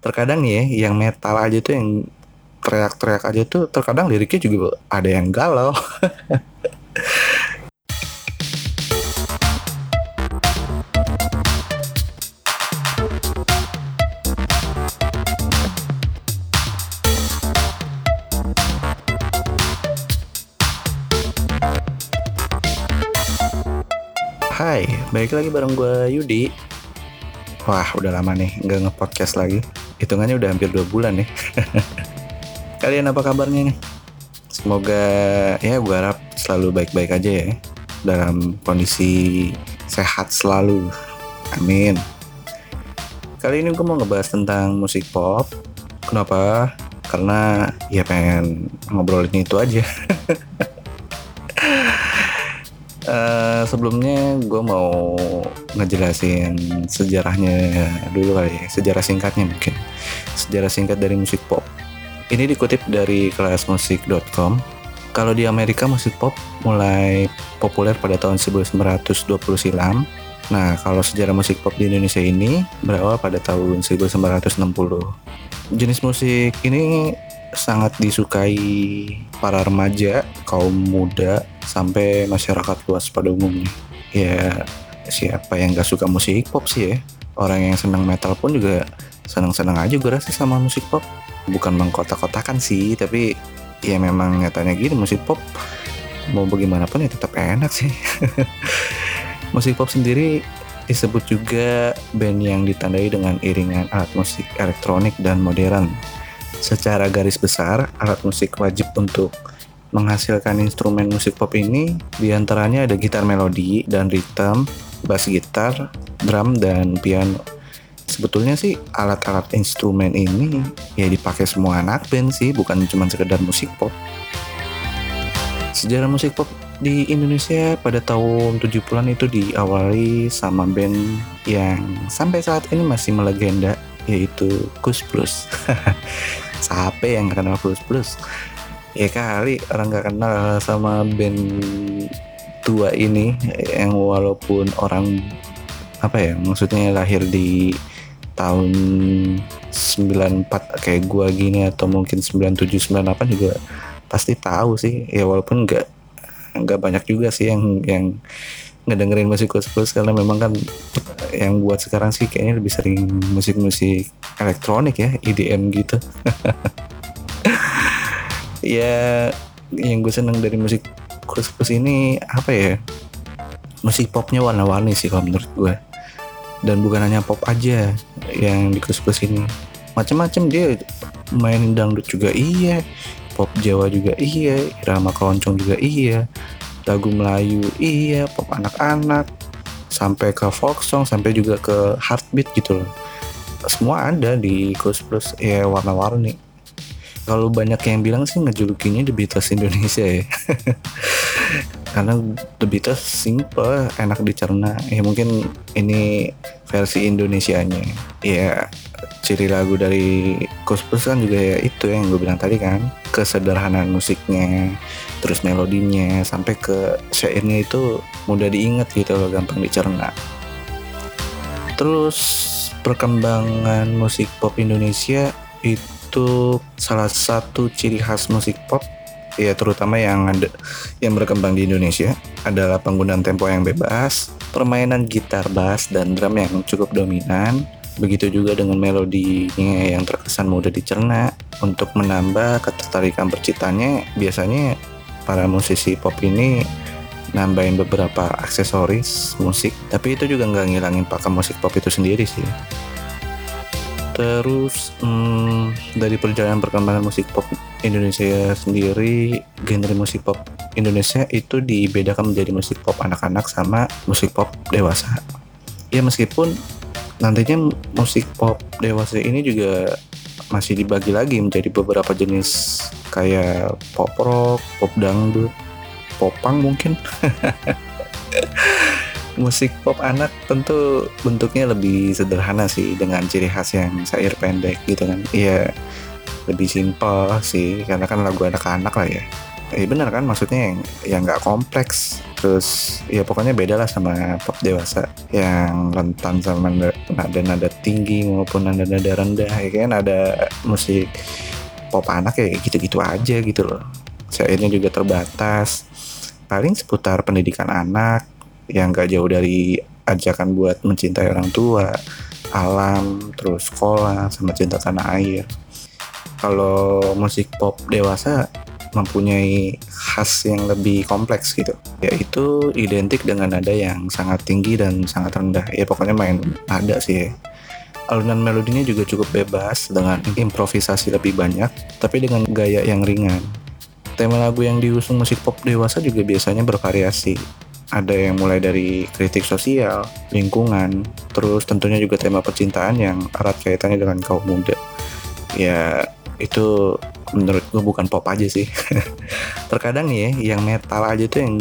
terkadang ya yang metal aja tuh yang teriak-teriak aja tuh terkadang liriknya juga ada yang galau. Hai, balik lagi bareng gue Yudi. Wah, udah lama nih nggak nge-podcast lagi Hitungannya udah hampir dua bulan nih. Kalian apa kabarnya nih? Semoga ya gue harap selalu baik-baik aja ya Dalam kondisi sehat selalu. Amin. Kali ini gue mau ngebahas tentang musik pop. Kenapa? Karena ya pengen ngobrolin itu aja Uh, sebelumnya gue mau ngejelasin sejarahnya dulu kali ya, sejarah singkatnya mungkin. Sejarah singkat dari musik pop. Ini dikutip dari kelasmusik.com. Kalau di Amerika musik pop mulai populer pada tahun 1920 silam. Nah, kalau sejarah musik pop di Indonesia ini berawal pada tahun 1960. Jenis musik ini sangat disukai para remaja, kaum muda, sampai masyarakat luas pada umumnya. Ya siapa yang gak suka musik pop sih ya? Orang yang senang metal pun juga senang-senang aja gue rasa sama musik pop. Bukan mengkotak-kotakan sih, tapi ya memang nyatanya gini musik pop mau bagaimanapun ya tetap enak sih. musik pop sendiri disebut juga band yang ditandai dengan iringan alat musik elektronik dan modern Secara garis besar, alat musik wajib untuk menghasilkan instrumen musik pop ini di antaranya ada gitar melodi dan rhythm, bass gitar, drum, dan piano. Sebetulnya sih alat-alat instrumen ini ya dipakai semua anak band sih, bukan cuma sekedar musik pop. Sejarah musik pop di Indonesia pada tahun 70-an itu diawali sama band yang sampai saat ini masih melegenda yaitu Kus Plus. Siapa yang kenal Plus Plus? Ya kali orang gak kenal sama band tua ini yang walaupun orang apa ya maksudnya lahir di tahun 94 kayak gua gini atau mungkin 97 98 juga pasti tahu sih ya walaupun nggak nggak banyak juga sih yang yang ngedengerin musik Kus Plus karena memang kan yang buat sekarang sih kayaknya lebih sering musik-musik elektronik ya EDM gitu. Ya yang gue seneng dari musik kus-kus ini apa ya? Musik popnya warna-warni sih kalau menurut gue. Dan bukan hanya pop aja yang di kus-kus ini. Macam-macam dia main dangdut juga iya pop Jawa juga iya irama keroncong juga iya lagu Melayu iya pop anak-anak sampai ke folk song sampai juga ke heartbeat gitu loh. Semua ada di Ghost Plus. Ya warna-warni. Kalau banyak yang bilang sih ngejulukinya The Beatles Indonesia ya. Karena The Beatles simple enak dicerna. Ya mungkin ini versi Indonesianya. Ya ciri lagu dari Ghost Plus kan juga ya itu yang gue bilang tadi kan. Kesederhanaan musiknya terus melodinya sampai ke syairnya itu mudah diingat gitu loh gampang dicerna terus perkembangan musik pop Indonesia itu salah satu ciri khas musik pop ya terutama yang ada yang berkembang di Indonesia adalah penggunaan tempo yang bebas, permainan gitar bass dan drum yang cukup dominan, begitu juga dengan melodinya yang terkesan mudah dicerna. Untuk menambah ketertarikan percitanya, biasanya para musisi pop ini nambahin beberapa aksesoris musik tapi itu juga nggak ngilangin pakem musik pop itu sendiri sih. Terus hmm, dari perjalanan perkembangan musik pop Indonesia sendiri genre musik pop Indonesia itu dibedakan menjadi musik pop anak-anak sama musik pop dewasa. Ya meskipun nantinya musik pop dewasa ini juga masih dibagi lagi menjadi beberapa jenis kayak pop rock, pop dangdut, popang mungkin. Musik pop anak tentu bentuknya lebih sederhana sih dengan ciri khas yang sair pendek gitu kan. Iya lebih simpel sih karena kan lagu anak-anak lah ya. eh bener kan maksudnya yang yang nggak kompleks terus ya pokoknya beda lah sama pop dewasa yang rentan sama nada-nada tinggi maupun nada-nada rendah ya kan ada musik pop anak ya gitu-gitu aja gitu loh ini juga terbatas paling seputar pendidikan anak yang gak jauh dari ajakan buat mencintai orang tua alam terus sekolah sama cinta tanah air. Kalau musik pop dewasa mempunyai khas yang lebih kompleks gitu yaitu identik dengan nada yang sangat tinggi dan sangat rendah. Ya pokoknya main nada sih. Ya. alunan melodinya juga cukup bebas dengan improvisasi lebih banyak tapi dengan gaya yang ringan tema lagu yang diusung musik pop dewasa juga biasanya bervariasi. Ada yang mulai dari kritik sosial, lingkungan, terus tentunya juga tema percintaan yang erat kaitannya dengan kaum muda. Ya, itu menurut gue bukan pop aja sih. Terkadang nih ya yang metal aja tuh yang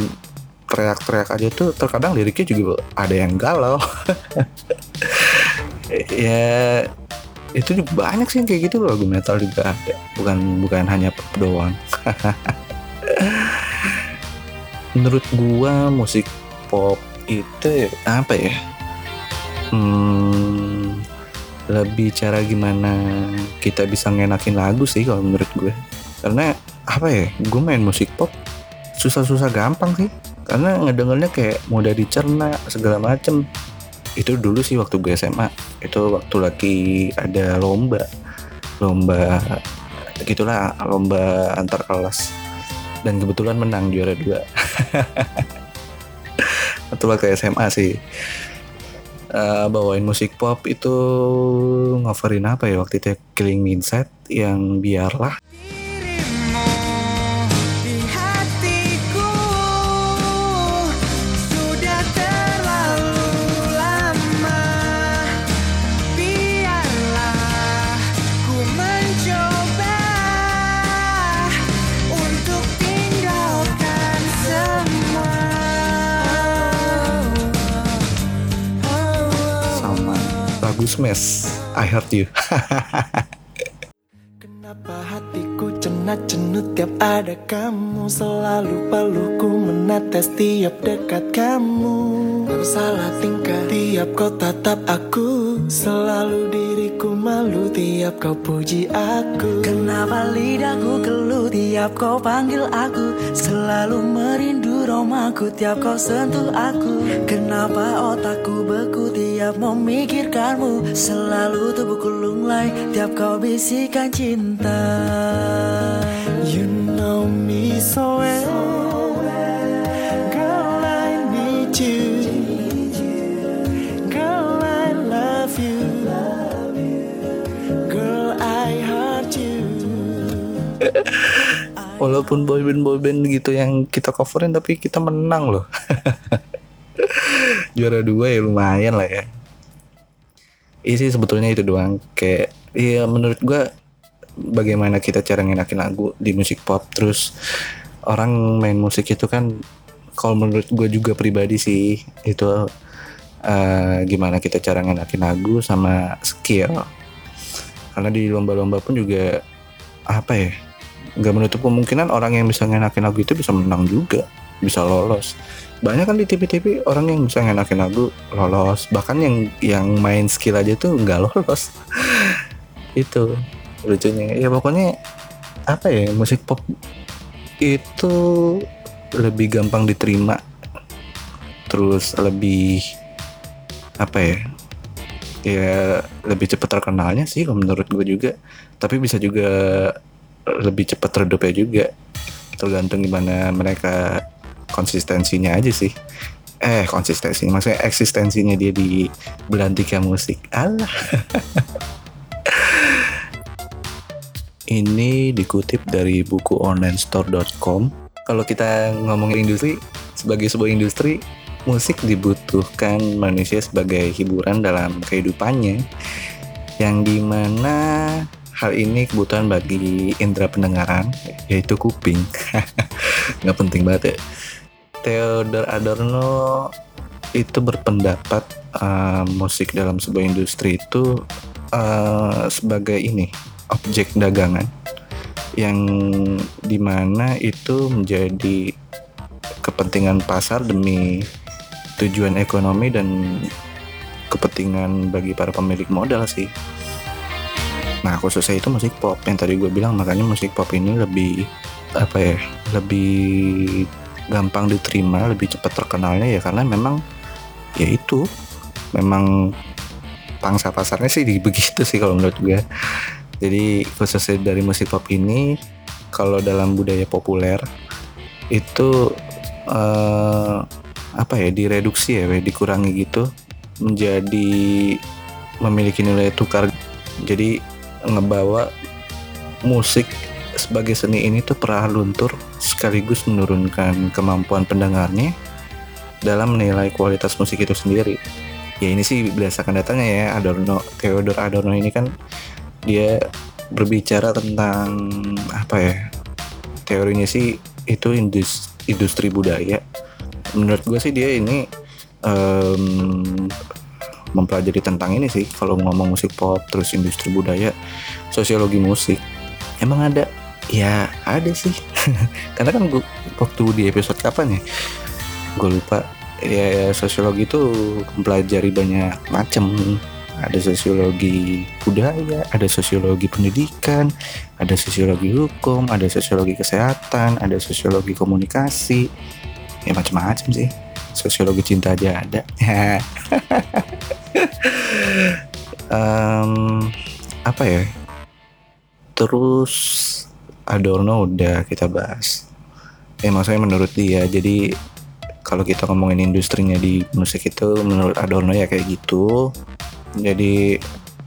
teriak-teriak aja tuh terkadang liriknya juga ada yang galau. Ya itu banyak sih kayak gitu lagu metal juga ada. Bukan bukan hanya pop doang. Menurut gua musik pop itu apa ya? Hmm, lebih cara gimana kita bisa ngenakin lagu sih kalau menurut gue karena apa ya gue main musik pop susah-susah gampang sih. Karena ngedengernya kayak mudah dicerna segala macem itu dulu sih waktu gue SMA itu waktu lagi ada lomba. Lomba gitulah lomba antar kelas. Dan kebetulan menang juara dua. Atau waktu SMA sih. Uh, bawain musik pop itu ngoverin apa ya waktu itu ya? Killing Inside yang biarlah Smash I Heart You. Kenapa hatiku cenat cenut tiap ada kamu? Selalu peluku menetes tiap dekat kamu. Aku salah tingkah tiap kau tatap aku. Selalu diriku malu tiap kau puji aku. Kenapa lidahku keluh tiap kau panggil aku? Selalu merindu romaku tiap kau sentuh aku. Kenapa otakku beku? Tiap memikirkanmu Selalu tubuhku lunglai. Tiap kau bisikan cinta. You know me so well. Girl I need you. Girl I love you walaupun boyband boyband gitu yang kita coverin tapi kita menang loh. Juara dua ya lumayan lah ya. Isi sebetulnya itu doang. Kayak iya menurut gue bagaimana kita cara ngenakin lagu di musik pop terus orang main musik itu kan kalau menurut gue juga pribadi sih itu uh, gimana kita cara ngenakin lagu sama skill. Karena di lomba-lomba pun juga apa ya nggak menutup kemungkinan orang yang bisa ngenakin lagu itu bisa menang juga bisa lolos. Banyak kan di TV-TV orang yang bisa ngenakin lagu lolos. Bahkan yang yang main skill aja tuh nggak lolos. Itu lucunya. Ya pokoknya apa ya musik pop itu lebih gampang diterima. Terus lebih apa ya ya lebih cepat terkenalnya sih kalau menurut gue juga. Tapi bisa juga lebih cepat redupnya juga. Tergantung gimana mereka konsistensinya aja sih. Eh konsistensi maksudnya eksistensinya dia di belantika musik. Allah ini dikutip dari buku onlinestore.com kalau kita ngomongin industri sebagai sebuah industri musik dibutuhkan manusia sebagai hiburan dalam kehidupannya. Yang di mana hal ini kebutuhan bagi indera pendengaran yaitu kuping nggak penting banget ya Theodor Adorno itu berpendapat uh, musik dalam sebuah industri itu uh, sebagai ini objek dagangan yang di mana itu menjadi kepentingan pasar demi tujuan ekonomi dan kepentingan bagi para pemilik modal sih. Nah khususnya itu musik pop yang tadi gue bilang makanya musik pop ini lebih apa ya lebih gampang diterima lebih cepat terkenalnya ya karena memang ya itu memang pangsa pasarnya sih begitu sih kalau menurut gue jadi khususnya dari musik pop ini kalau dalam budaya populer itu uh, apa ya direduksi ya dikurangi gitu menjadi memiliki nilai tukar. Jadi ngebawa musik sebagai seni ini tuh perah luntur sekaligus menurunkan kemampuan pendengarnya dalam menilai kualitas musik itu sendiri. Ya ini sih berdasarkan datanya ya Adorno Theodor Adorno ini kan dia berbicara tentang apa ya teorinya sih itu industri, industri budaya. Menurut gue sih dia ini um, mempelajari tentang ini sih kalau ngomong musik pop terus industri budaya sosiologi musik emang ada? Ya ada sih. Karena kan gue waktu di episode kapan ya? Gue lupa. Ya sosiologi itu mempelajari banyak macam ada sosiologi budaya, ada sosiologi pendidikan, ada sosiologi hukum, ada sosiologi kesehatan, ada sosiologi komunikasi, ya macam-macam sih. Sosiologi cinta aja ada. um, apa ya? Terus Adorno udah kita bahas. Ya maksudnya menurut dia, jadi kalau kita ngomongin industrinya di musik itu menurut Adorno ya kayak gitu jadi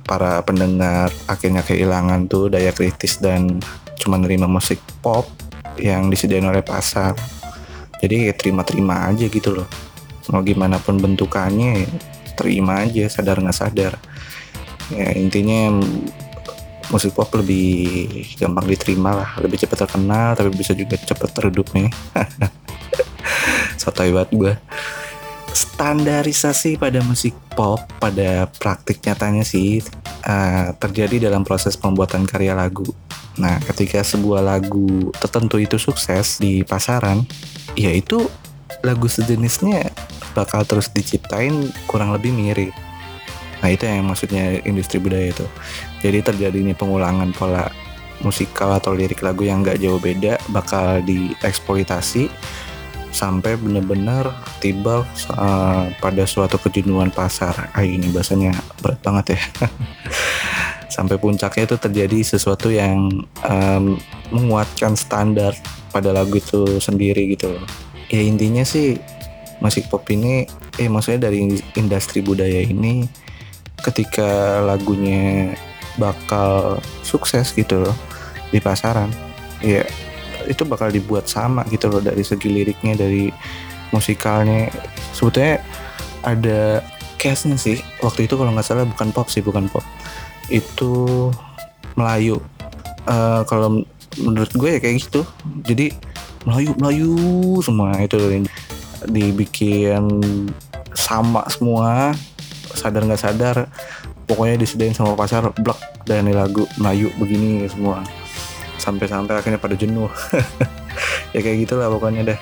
para pendengar akhirnya kehilangan tuh daya kritis dan cuma nerima musik pop yang disediakan oleh pasar jadi ya terima-terima aja gitu loh mau gimana pun bentukannya terima aja sadar nggak sadar. Ya intinya musik pop lebih gampang diterima lah lebih cepat terkenal tapi bisa juga cepat teredup nih. Sotoy banget gue standarisasi pada musik pop pada praktik nyatanya sih uh, terjadi dalam proses pembuatan karya lagu. Nah, ketika sebuah lagu tertentu itu sukses di pasaran, ya itu lagu sejenisnya bakal terus diciptain kurang lebih mirip. Nah, itu yang maksudnya industri budaya itu. Jadi terjadinya pengulangan pola musikal atau lirik lagu yang gak jauh beda bakal dieksploitasi sampai benar-benar tiba uh, pada suatu kejenuhan pasar. Ah ini bahasanya berat banget ya. sampai puncaknya itu terjadi sesuatu yang um, menguatkan standar pada lagu itu sendiri gitu. Ya intinya sih musik pop ini eh maksudnya dari industri budaya ini ketika lagunya bakal sukses gitu loh di pasaran ya itu bakal dibuat sama gitu loh dari segi liriknya dari musikalnya. Sebetulnya ada case-nya sih waktu itu kalau nggak salah bukan pop sih bukan pop. Itu Melayu. Uh, kalau menurut gue ya kayak gitu. Jadi Melayu Melayu semua itu dibikin sama semua sadar nggak sadar pokoknya disediain sama pasar blok dan lagu Melayu begini semua. Sampai-sampai akhirnya pada jenuh. Ya kayak gitulah pokoknya deh.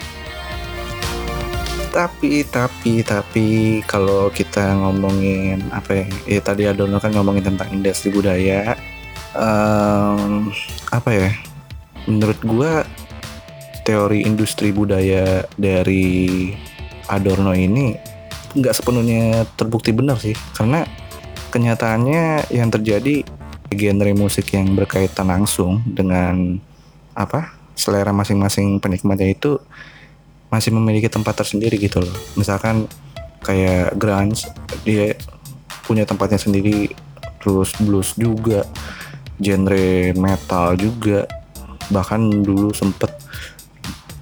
Tapi tapi tapi kalau kita ngomongin apa ya, ya tadi Adono kan ngomongin tentang industri budaya. Um, apa ya? Menurut gua teori industri budaya dari Adorno ini nggak sepenuhnya terbukti benar sih. Karena kenyataannya yang terjadi genre musik yang berkaitan langsung dengan apa selera masing-masing penikmatnya itu masih memiliki tempat tersendiri gitu loh. Misalkan kayak grunge dia punya tempatnya sendiri terus blues juga genre metal juga. Bahkan dulu sempet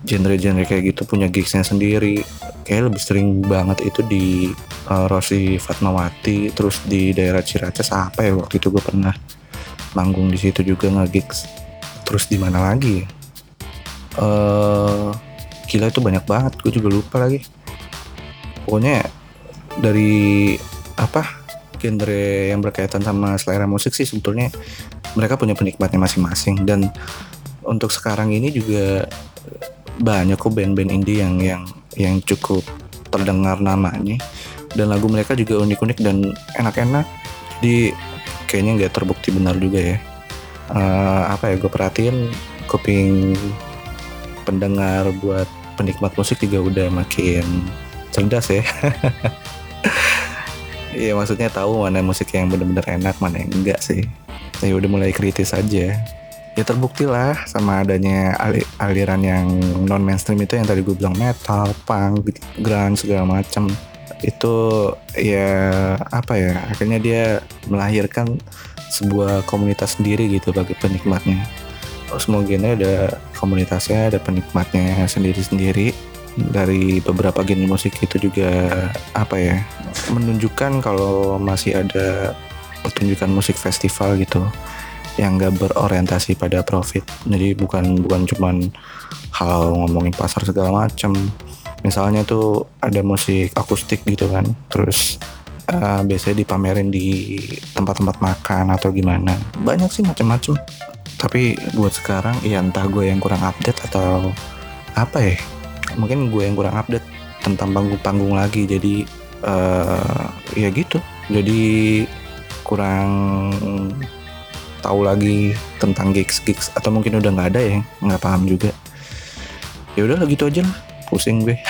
genre-genre kayak gitu punya gigsnya sendiri. Kayak lebih sering banget itu di uh, Rosi Fatmawati terus di daerah Ciracas apa ya waktu itu gue pernah manggung di situ juga nge-gigs. Terus di mana lagi uh, gila itu banyak banget gue juga lupa lagi. Pokoknya dari apa genre yang berkaitan sama selera musik sih sebetulnya mereka punya penikmatnya masing-masing. Dan untuk sekarang ini juga banyak kok band-band indie yang yang yang cukup terdengar namanya. Dan lagu mereka juga unik-unik dan enak-enak. Jadi kayaknya nggak terbukti benar juga ya. Uh, apa ya gue perhatiin kuping pendengar buat penikmat musik juga udah makin cerdas ya. Iya maksudnya tahu mana musik yang bener-bener enak mana yang enggak sih. Ya udah mulai kritis aja ya terbukti lah sama adanya aliran yang non mainstream itu yang tadi gue bilang metal, punk, grunge segala macam itu ya apa ya akhirnya dia melahirkan sebuah komunitas sendiri gitu bagi penikmatnya. Semua genre ada komunitasnya, ada penikmatnya sendiri-sendiri. Dari beberapa genre musik itu juga apa ya menunjukkan kalau masih ada pertunjukan musik festival gitu yang gak berorientasi pada profit. Jadi bukan bukan cuman hal ngomongin pasar segala macam misalnya tuh ada musik akustik gitu kan terus uh, biasanya dipamerin di tempat-tempat makan atau gimana. Banyak sih macam-macam tapi buat sekarang ya entah gue yang kurang update atau apa ya mungkin gue yang kurang update tentang panggung-panggung lagi. Jadi uh, ya gitu. Jadi kurang tahu lagi tentang gigs gigs atau mungkin udah nggak ada ya nggak paham juga. Ya udah gitu aja lah. Pusing gue.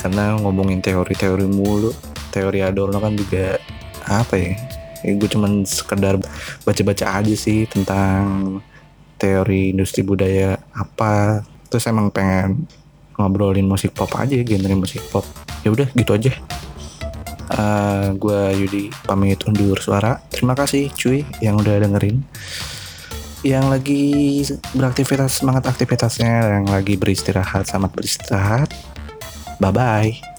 Karena ngomongin teori-teori mulu teori Adorno kan juga apa ya, ya gue cuman sekedar baca-baca aja sih tentang teori industri budaya apa. Terus emang pengen ngobrolin musik pop aja genre musik pop. Ya udah gitu aja uh, eh, gue Yudi pamit undur suara. Terima kasih cuy yang udah dengerin. Yang lagi beraktivitas semangat aktivitasnya yang lagi beristirahat selamat beristirahat. Bye bye